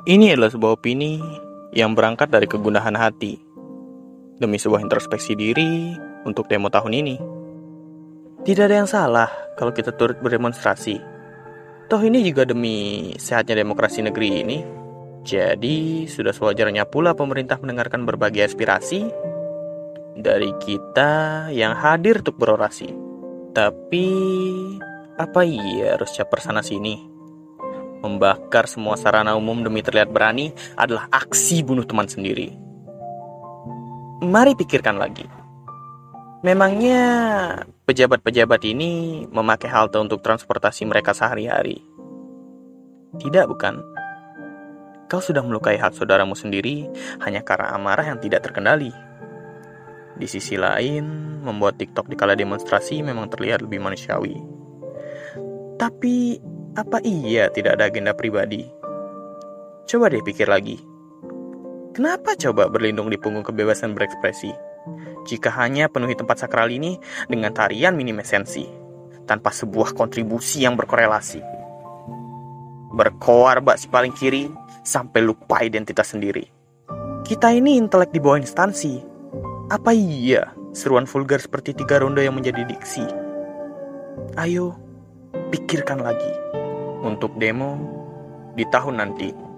Ini adalah sebuah opini yang berangkat dari kegundahan hati demi sebuah introspeksi diri untuk demo tahun ini. Tidak ada yang salah kalau kita turut berdemonstrasi. Toh ini juga demi sehatnya demokrasi negeri ini. Jadi sudah sewajarnya pula pemerintah mendengarkan berbagai aspirasi dari kita yang hadir untuk berorasi. Tapi apa iya harus caper sana sini? Membakar semua sarana umum demi terlihat berani adalah aksi bunuh teman sendiri. Mari pikirkan lagi. Memangnya pejabat-pejabat ini memakai halte untuk transportasi mereka sehari-hari? Tidak, bukan? Kau sudah melukai hak saudaramu sendiri hanya karena amarah yang tidak terkendali. Di sisi lain, membuat TikTok di kala demonstrasi memang terlihat lebih manusiawi. Tapi apa iya tidak ada agenda pribadi? Coba deh pikir lagi. Kenapa coba berlindung di punggung kebebasan berekspresi? Jika hanya penuhi tempat sakral ini dengan tarian minim esensi, tanpa sebuah kontribusi yang berkorelasi. Berkoar bak si paling kiri, sampai lupa identitas sendiri. Kita ini intelek di bawah instansi. Apa iya seruan vulgar seperti tiga ronde yang menjadi diksi? Ayo, pikirkan lagi untuk demo di tahun nanti.